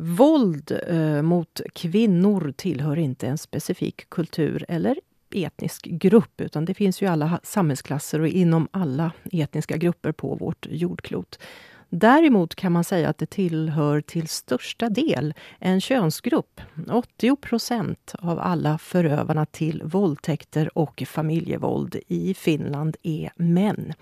Våld eh, mot kvinnor tillhör inte en specifik kultur eller etnisk grupp, utan det finns ju alla samhällsklasser och inom alla etniska grupper på vårt jordklot. Däremot kan man säga att det tillhör till största del en könsgrupp. 80 procent av alla förövarna till våldtäkter och familjevåld i Finland är män.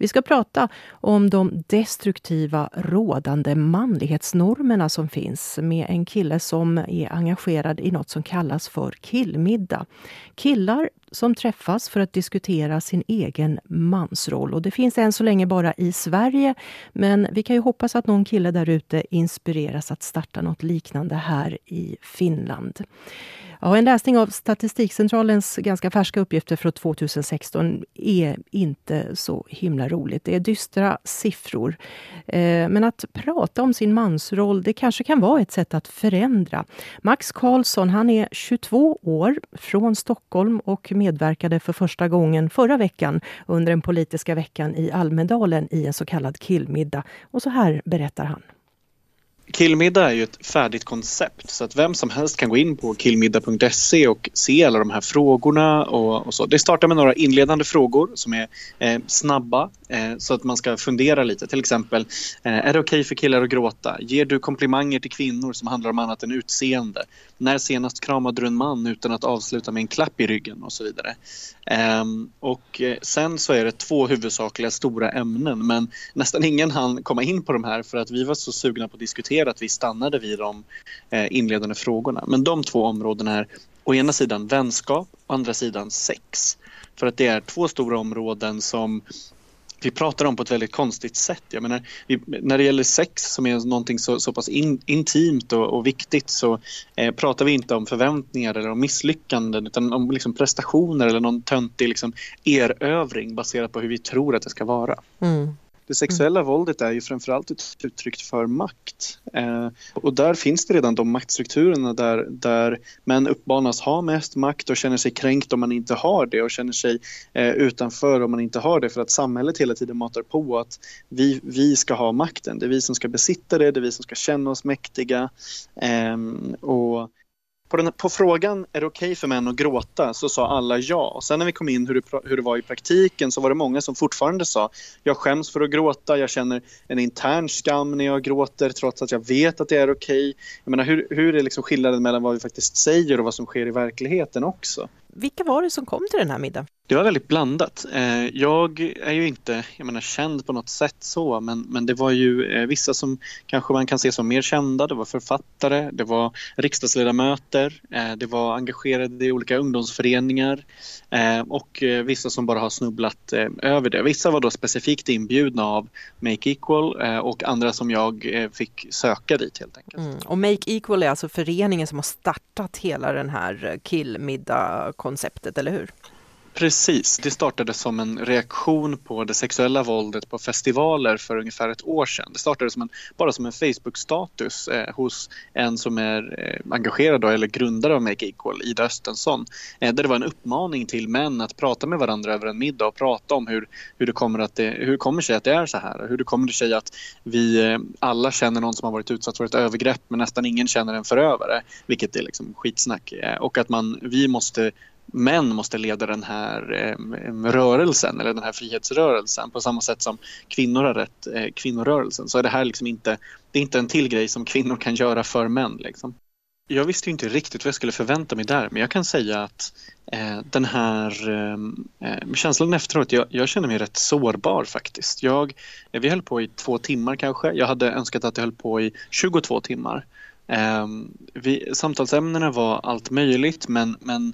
Vi ska prata om de destruktiva rådande manlighetsnormerna som finns med en kille som är engagerad i något som kallas för killmiddag. Killar som träffas för att diskutera sin egen mansroll. Och det finns än så länge bara i Sverige, men vi kan ju hoppas att någon kille där ute inspireras att starta något liknande här i Finland. Ja, en läsning av Statistikcentralens ganska färska uppgifter från 2016 är inte så himla roligt. Det är dystra siffror. Eh, men att prata om sin mansroll, det kanske kan vara ett sätt att förändra. Max Karlsson, han är 22 år, från Stockholm och medverkade för första gången förra veckan under den politiska veckan i Almedalen i en så kallad killmiddag. Och så här berättar han. Killmiddag är ju ett färdigt koncept så att vem som helst kan gå in på killmiddag.se och se alla de här frågorna och, och, så. Det startar med några inledande frågor som är eh, snabba eh, så att man ska fundera lite. Till exempel, eh, är det okej okay för killar att gråta? Ger du komplimanger till kvinnor som handlar om annat än utseende? När senast kramade du en man utan att avsluta med en klapp i ryggen och så vidare. Ehm, och eh, sen så är det två huvudsakliga stora ämnen men nästan ingen hann komma in på de här för att vi var så sugna på att diskutera att vi stannade vid de eh, inledande frågorna. Men de två områdena är å ena sidan vänskap, å andra sidan sex. För att det är två stora områden som vi pratar om på ett väldigt konstigt sätt. Jag menar, vi, när det gäller sex som är någonting så, så pass in, intimt och, och, viktigt så eh, pratar vi inte om förväntningar eller om misslyckanden utan om liksom prestationer eller någon töntig liksom, erövring baserat på hur vi tror att det ska vara. Mm. Det sexuella mm. våldet är ju framförallt ett uttryck för makt. Eh, och där finns det redan de maktstrukturerna där, där män uppmanas ha mest makt och känner sig kränkt om man inte har det och känner sig eh, utanför om man inte har det för att samhället hela tiden matar på att vi, vi ska ha makten. Det är vi som ska besitta det, det är vi som ska känna oss mäktiga. Eh, och på, den, på frågan är det okej okay för män att gråta så sa alla ja. Och sen när vi kom in hur det, hur det var i praktiken så var det många som fortfarande sa jag skäms för att gråta, jag känner en intern skam när jag gråter trots att jag vet att det är okej. Okay. hur, hur är liksom skillnaden mellan vad vi faktiskt säger och vad som sker i verkligheten också? Vilka var det som kom till den här middagen? Det var väldigt blandat. Eh, jag är ju inte jag menar, känd på något sätt så men, men det var ju eh, vissa som kanske man kan se som mer kända. Det var författare, det var riksdagsledamöter, eh, det var engagerade i olika ungdomsföreningar och vissa som bara har snubblat över det. Vissa var då specifikt inbjudna av Make Equal och andra som jag fick söka dit helt enkelt. Mm. Och Make Equal är alltså föreningen som har startat hela den här killmiddag-konceptet, eller hur? Precis, det startade som en reaktion på det sexuella våldet på festivaler för ungefär ett år sedan. Det startade som en, bara som en Facebook-status eh, hos en som är eh, engagerad då, eller grundare av Make Equal, Ida Östensson, eh, där det var en uppmaning till män att prata med varandra över en middag och prata om hur, hur, det, kommer att eh, det, hur kommer sig att det är så här. Hur det kommer sig att vi eh, alla känner någon som har varit utsatt för ett övergrepp men nästan ingen känner en förövare, vilket är liksom skitsnack. Eh, och att man, vi måste män måste leda den här eh, rörelsen eller den här frihetsrörelsen på samma sätt som kvinnor har rätt eh, kvinnorörelsen så är det här liksom inte, det är inte en till grej som kvinnor kan göra för män. Liksom. Jag visste inte riktigt vad jag skulle förvänta mig där men jag kan säga att eh, den här eh, eh, känslan efteråt, jag, jag känner mig rätt sårbar faktiskt. Jag, vi höll på i två timmar kanske, jag hade önskat att det höll på i 22 timmar. Eh, vi, samtalsämnena var allt möjligt men, men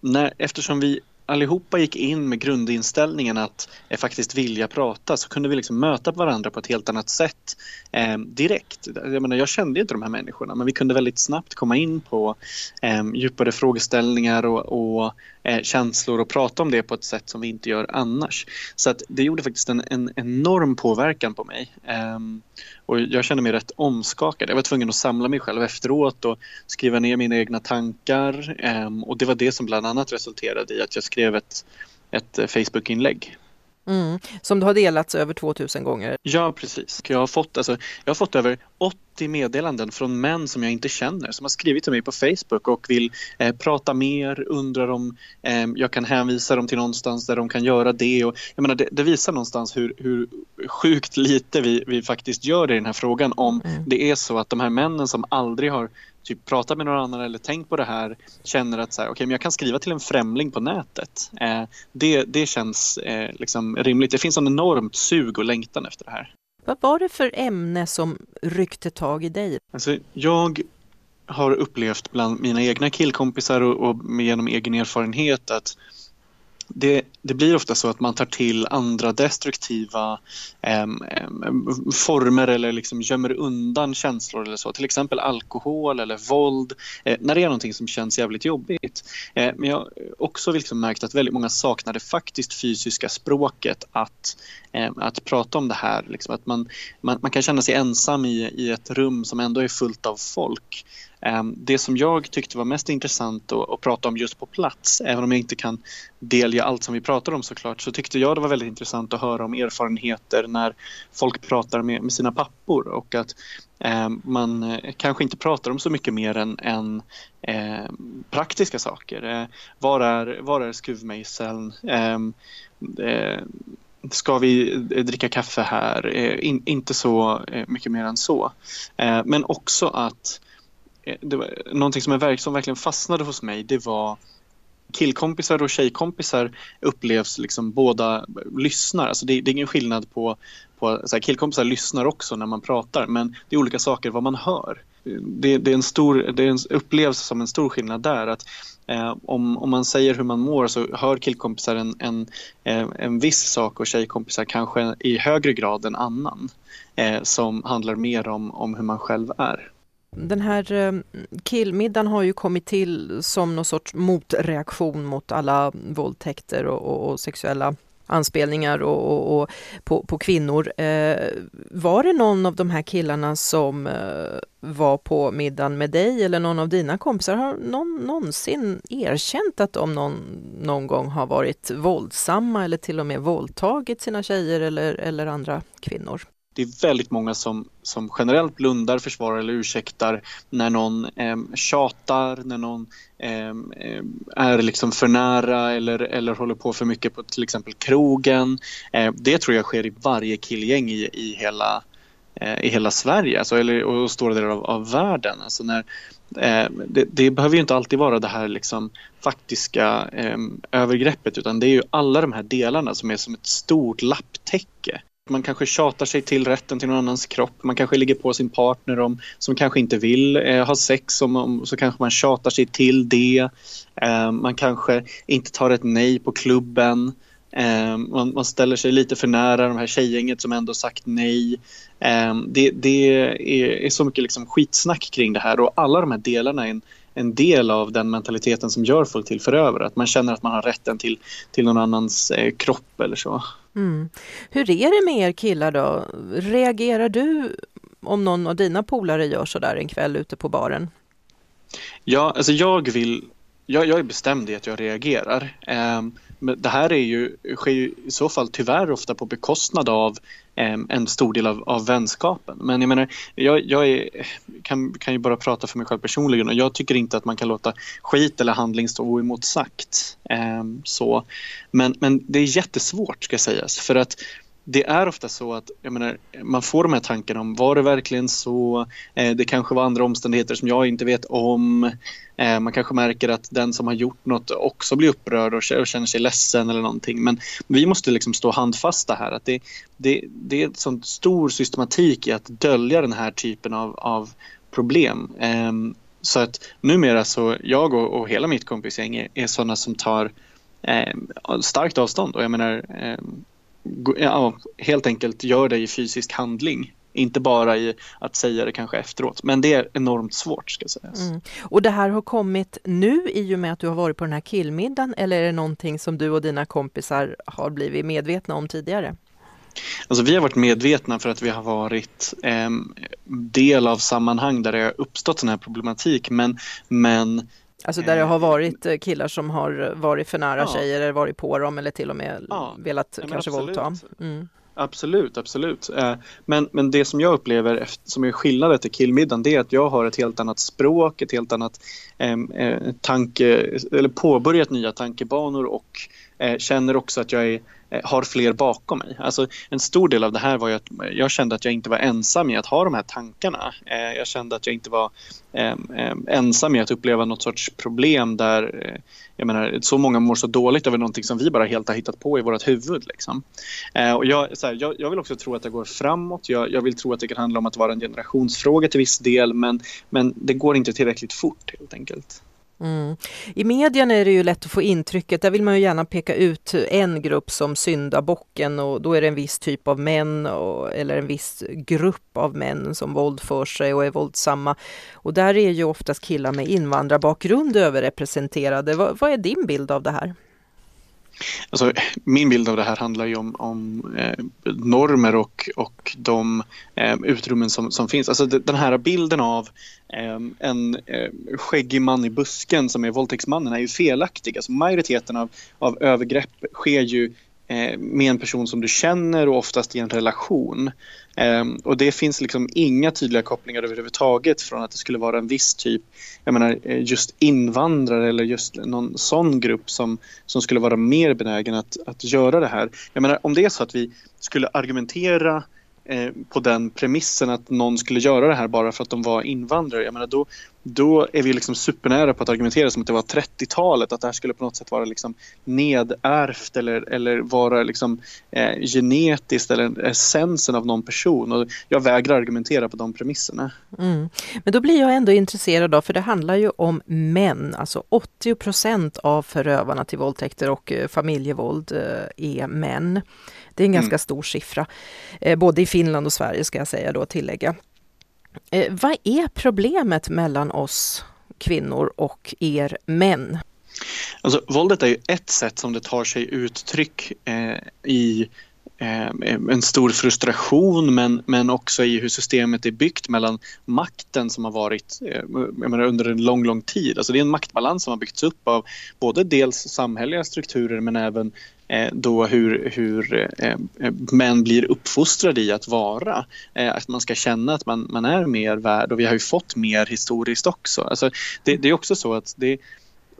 när, eftersom vi allihopa gick in med grundinställningen att eh, faktiskt vilja prata så kunde vi liksom möta varandra på ett helt annat sätt eh, direkt. Jag, menar, jag kände inte de här människorna men vi kunde väldigt snabbt komma in på eh, djupare frågeställningar och, och eh, känslor och prata om det på ett sätt som vi inte gör annars. Så att det gjorde faktiskt en, en enorm påverkan på mig. Eh, och jag kände mig rätt omskakad. Jag var tvungen att samla mig själv efteråt och skriva ner mina egna tankar. Ehm, och det var det som bland annat resulterade i att jag skrev ett, ett eh, Facebook-inlägg. Mm, som du har delats över 2000 gånger. Ja, precis. Jag har fått, alltså, jag har fått över 80 meddelanden från män som jag inte känner som har skrivit till mig på Facebook och vill eh, prata mer, undrar om eh, jag kan hänvisa dem till någonstans där de kan göra det. Och, jag menar, det, det visar någonstans hur, hur sjukt lite vi, vi faktiskt gör i den här frågan om mm. det är så att de här männen som aldrig har typ pratat med någon annan eller tänkt på det här känner att så här, okay, men jag kan skriva till en främling på nätet. Eh, det, det känns eh, liksom rimligt. Det finns en enormt sug och längtan efter det här. Vad var det för ämne som ryckte tag i dig? Alltså, jag har upplevt bland mina egna killkompisar och, och genom egen erfarenhet att det, det, blir ofta så att man tar till andra destruktiva eh, former eller liksom gömmer undan känslor eller så. Till exempel alkohol eller våld eh, när det är någonting som känns jävligt jobbigt. Eh, men jag har också liksom märkt att väldigt många saknar det faktiskt fysiska språket att, att prata om det här. Liksom att man, man, man, kan känna sig ensam i, i ett rum som ändå är fullt av folk. Ehm, det som jag tyckte var mest intressant att, prata om just på plats, även om jag inte kan delge allt som vi pratar om såklart, så tyckte jag det var väldigt intressant att höra om erfarenheter när folk pratar med, sina pappor och att ehm, man eh, kanske inte pratar om så mycket mer än, än eh, praktiska saker. Eh, var, är, var är skruvmejseln? Ehm, eh, ska vi eh, dricka kaffe här? In, inte så mycket mer än så. men också att Eh, det var, någonting som, är, som verkligen fastnade hos mig det var killkompisar och tjejkompisar upplevs liksom båda lyssnar. Alltså det, det är ingen skillnad på, på så här, killkompisar lyssnar också när man pratar men det är olika saker vad man hör. Det, det är en stor, det är en, upplevs som en stor skillnad där att eh, om, om man säger hur man mår så hör killkompisar en, en, eh, en viss sak och tjejkompisar kanske i högre grad en annan eh, som handlar mer om, om hur man själv är. Den här eh, killmiddagen har ju kommit till som någon sorts motreaktion mot alla våldtäkter och, och, och sexuella anspelningar och, och på, på, kvinnor. Eh, var det någon av de här killarna som eh, var på middagen med dig eller någon av dina kompisar? Har någon någonsin erkänt att de någon, någon gång har varit våldsamma eller till och med våldtagit sina tjejer eller, eller andra kvinnor? Det är väldigt många som, som generellt blundar, försvarar eller ursäktar när någon eh, tjatar, när någon eh, är liksom för nära eller, eller håller på för mycket på till exempel krogen. Eh, det tror jag sker i varje killgäng i, i, hela, eh, i hela Sverige alltså, eller, och stora delar av, av världen. Alltså när, eh, det, det, behöver ju inte alltid vara det här liksom faktiska eh, övergreppet utan det är ju alla de här delarna som är som ett stort lapptäcke man kanske tjatar sig till rätten till någon annans kropp. Man kanske ligger på sin partner om, som kanske inte vill eh, ha sex. Om, om, så kanske man tjatar sig till det. Eh, man kanske inte tar ett nej på klubben. Eh, man, man, ställer sig lite för nära de här tjejgänget som ändå sagt nej. Eh, det, det är, är, så mycket liksom skitsnack kring det här och alla de här delarna är en, en del av den mentaliteten som gör folk till förövare. Att man känner att man har rätten till, till någon annans eh, kropp eller så. Mm. Hur är det med er killar då? Reagerar du om någon av dina polare gör så där en kväll ute på baren? Ja, alltså jag vill jag, jag är bestämd i att jag reagerar. Eh, men det här är ju, sker ju i så fall tyvärr ofta på bekostnad av en stor del av, av vänskapen. Men jag menar, jag, jag är, kan, kan ju bara prata för mig själv personligen och jag tycker inte att man kan låta skit eller handling stå oemotsagt. Eh, så. Men, men det är jättesvårt ska sägas för att det är ofta så att jag menar, man får de här tankarna om var det verkligen så? Eh, det kanske var andra omständigheter som jag inte vet om. Eh, man kanske märker att den som har gjort något också blir upprörd och känner sig ledsen eller någonting. Men vi måste liksom stå handfasta här. Att det, det, det är en sån stor systematik i att dölja den här typen av, av problem. Eh, så att numera så jag och, och hela mitt kompisgäng är, är sådana som tar eh, starkt avstånd. Och jag menar eh, ja, helt enkelt gör det i fysisk handling. Inte bara i att säga det kanske efteråt, men det är enormt svårt ska sägas. Mm. Och det här har kommit nu i och med att du har varit på den här killmiddagen eller är det någonting som du och dina kompisar har blivit medvetna om tidigare? Alltså vi har varit medvetna för att vi har varit eh, del av sammanhang där det har uppstått sån här problematik men, men Alltså där det har varit eh, killar som har varit för nära ja. tjejer eller varit på dem eller till och med ja, kanske våldta. Mm. Absolut, absolut. Eh, men, men det som jag upplever som är skillnaden till killmiddagen det är att jag har ett helt annat språk, ett helt annat eh, tanke, eller påbörjat nya tankebanor och eh, känner också att jag är Eh, Eh, har fler bakom mig. Alltså, en stor del av det här var ju att jag kände att jag inte var ensam i att ha de här tankarna. Eh, jag kände att jag inte var ehm, ehm, ensam i att uppleva något sorts problem där eh, jag menar, så många mår så dåligt över någonting som vi bara helt har hittat på i vårt huvud. Liksom. Eh, och jag, så här, jag, jag, vill också tro att det går framåt. Jag, jag, vill tro att det kan handla om att vara en generationsfråga till viss del men, men det går inte tillräckligt fort helt enkelt. Mm. I medierna är det ju lätt att få intrycket, där vill man ju gärna peka ut en grupp som syndabocken och då är det en viss typ av män och, eller en viss grupp av män som våldför sig och är våldsamma. Och där är ju oftast killar med invandrarbakgrund överrepresenterade. vad, vad är din bild av det här? Alltså, min bild av det här handlar ju om, om eh, normer och, och de eh, utrymmen som, som finns. Alltså den här bilden av eh, en eh, skäggig man i busken som är våldtäktsmannen är ju felaktig. Alltså, majoriteten av, av övergrepp sker ju Eh, med en person som du känner och oftast i en relation. Ehm, och det finns liksom inga tydliga kopplingar överhuvudtaget från att det skulle vara en viss typ, jag menar eh, just invandrare eller just någon sån grupp som, som skulle vara mer benägen att, att göra det här. Jag menar om det är så att vi skulle argumentera Eh, på den premissen att någon skulle göra det här bara för att de var invandrare. Jag menar, då, då är vi liksom supernära på att argumentera som att det var 30-talet, att det här skulle på något sätt vara liksom nedärvt eller, eller vara liksom, eh, genetiskt eller essensen av någon person. Och jag vägrar argumentera på de premisserna. Mm. Men då blir jag ändå intresserad av, för det handlar ju om män, alltså 80 procent av förövarna till våldtäkter och eh, familjevåld eh, är män. Det är en ganska mm. stor siffra, eh, både i Finland och Sverige ska jag säga då tillägga. Eh, vad är problemet mellan oss kvinnor och er män? Alltså, våldet är ju ett sätt som det tar sig uttryck eh, i Eh, en stor frustration men, men också i hur systemet är byggt mellan makten som har varit eh, menar, under en lång, lång tid. Alltså det är en maktbalans som har byggts upp av både dels samhälleliga strukturer men även eh, då hur, hur män blir uppfostrade i att vara. Att man ska känna att man, man är mer värd och vi har ju fått mer historiskt också. Alltså det, det är också så att det,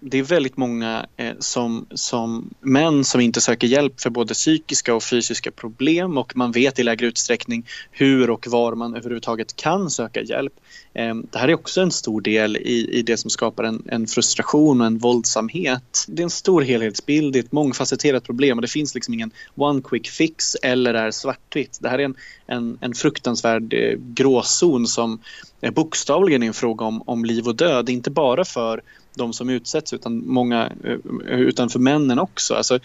det är väldigt många eh, som, som män som inte söker hjälp för både psykiska och fysiska problem och man vet i lägre utsträckning hur och var man överhuvudtaget kan söka hjälp. Eh, det här är också en stor del i, i det som skapar en, en, frustration och en våldsamhet. Det är en stor helhetsbild, det är ett mångfacetterat problem och det finns liksom ingen one quick fix eller är svartvitt. Det här är en, en, en fruktansvärd eh, gråzon som eh, bokstavligen är en fråga om, om liv och död, inte bara för de som utsätts utan många eh, utan för männen också. Alltså,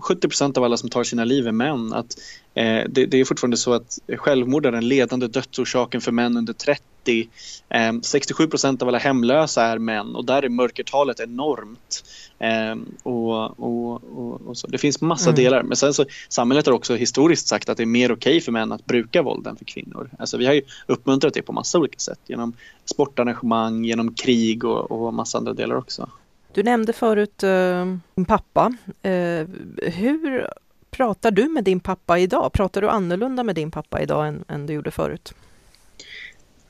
70 procent av alla som tar sina liv är män. Att, eh, det, det, är fortfarande så att självmord är den ledande dödsorsaken för män under 30 30. 67 procent av alla hemlösa är män och där är mörkertalet enormt. Ehm, och, och, och, och så. Det finns massa mm. delar. Men sen så, samhället har också historiskt sagt att det är mer okej okay för män att bruka våld än för kvinnor. Alltså, vi har ju uppmuntrat det på massa olika sätt genom sportarrangemang, genom krig och, och massa andra delar också. Du nämnde förut uh, din pappa. Uh, hur pratar du med din pappa idag? Pratar du annorlunda med din pappa idag än, än du gjorde förut?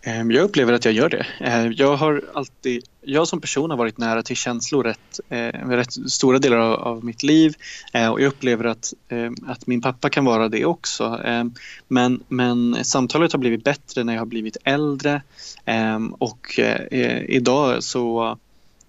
Ehm, jag upplever att jag gör det. Ehm, jag har alltid, jag som person har varit nära till känslor rätt, ehm, rätt stora delar av, av, mitt liv eh, och jag upplever att, att min pappa kan vara det också. Men, men samtalet har blivit bättre när jag har blivit äldre och eh, idag så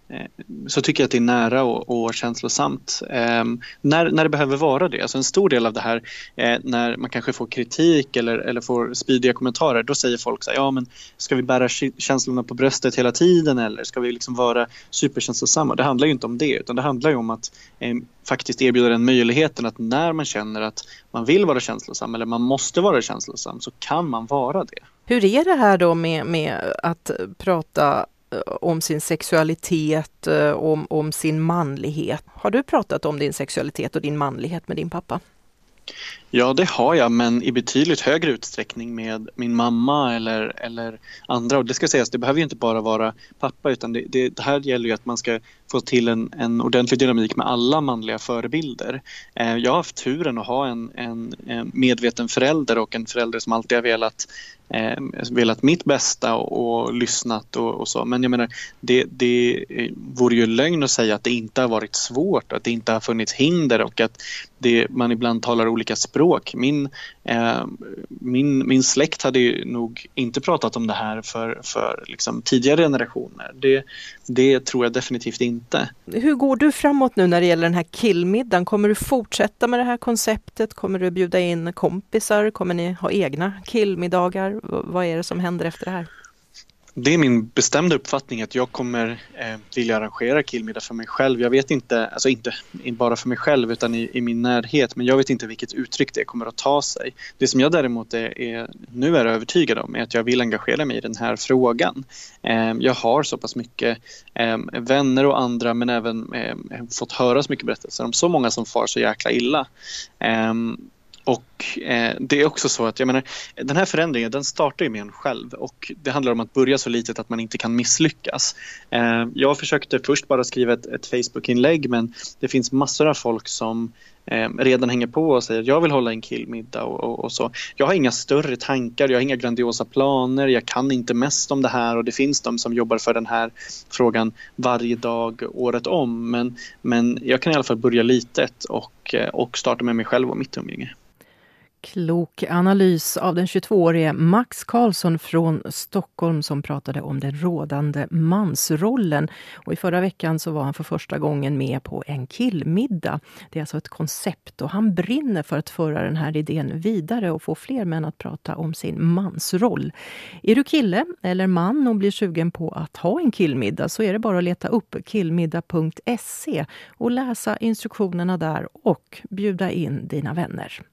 Eh, så tycker jag att det är nära och, och känslosamt. Eh, när, när det behöver vara det. Alltså en stor del av det här eh, när man kanske får kritik eller, eller får spydiga kommentarer då säger folk så här, ja men ska vi bära känslorna på bröstet hela tiden eller ska vi liksom vara superkänslosamma? Det handlar ju inte om det utan det handlar ju om att eh, faktiskt erbjuda den möjligheten att när man känner att man vill vara känslosam eller man måste vara känslosam så kan man vara det. Hur är det här då med, med att prata Eh, om sin sexualitet, eh, om, om sin manlighet. Har du pratat om din sexualitet och din manlighet med din pappa? Ja, det har jag, men i betydligt högre utsträckning med min mamma eller, eller andra. Och det ska sägas, det behöver ju inte bara vara pappa utan det, det, det här gäller ju att man ska få till en, en ordentlig dynamik med alla manliga förebilder. Eh, jag har haft turen att ha en, en, en medveten förälder och en förälder som alltid har velat eh, velat mitt bästa och, och lyssnat och, och, så. Men jag menar, det, det eh, vore ju lögn att säga att det inte har varit svårt, att det inte har funnits hinder och att det, man ibland talar olika språk. Min, eh, min, min släkt hade nog inte pratat om det här för, för liksom tidigare generationer. Det, det tror jag definitivt inte. Hur går du framåt nu när det gäller den här killmiddagen? Kommer du fortsätta med det här konceptet? Kommer du bjuda in kompisar? Kommer ni ha egna killmiddagar? Vad är det som händer efter det här? Det är min bestämda uppfattning att jag kommer eh, vilja arrangera killmiddag för mig själv. Jag vet inte, alltså inte bara för mig själv utan i, i, min närhet, men jag vet inte vilket uttryck det kommer att ta sig. Det som jag däremot är, är nu är övertygad om är att jag vill engagera mig i den här frågan. Eh, jag har så pass mycket eh, vänner och andra men även eh, fått höra så mycket berättelser om så många som far så jäkla illa. Ehm, och och eh, det är också så att jag menar, den här förändringen den startar ju med en själv och det handlar om att börja så litet att man inte kan misslyckas. Eh, jag försökte först bara skriva ett, ett Facebook-inlägg men det finns massor av folk som eh, redan hänger på och säger jag vill hålla en killmiddag och, och, och, så. Jag har inga större tankar, jag har inga grandiosa planer, jag kan inte mest om det här och det finns de som jobbar för den här frågan varje dag året om men, men jag kan i alla fall börja litet och, eh, och starta med mig själv och mitt umgänge. Klok analys av den 22-årige Max Karlsson från Stockholm som pratade om den rådande mansrollen. Och I förra veckan så var han för första gången med på en killmiddag. Det är alltså ett koncept och han brinner för att föra den här idén vidare och få fler män att prata om sin mansroll. Är du kille eller man och blir sugen på att ha en killmiddag så är det bara att leta upp killmiddag.se och läsa instruktionerna där och bjuda in dina vänner.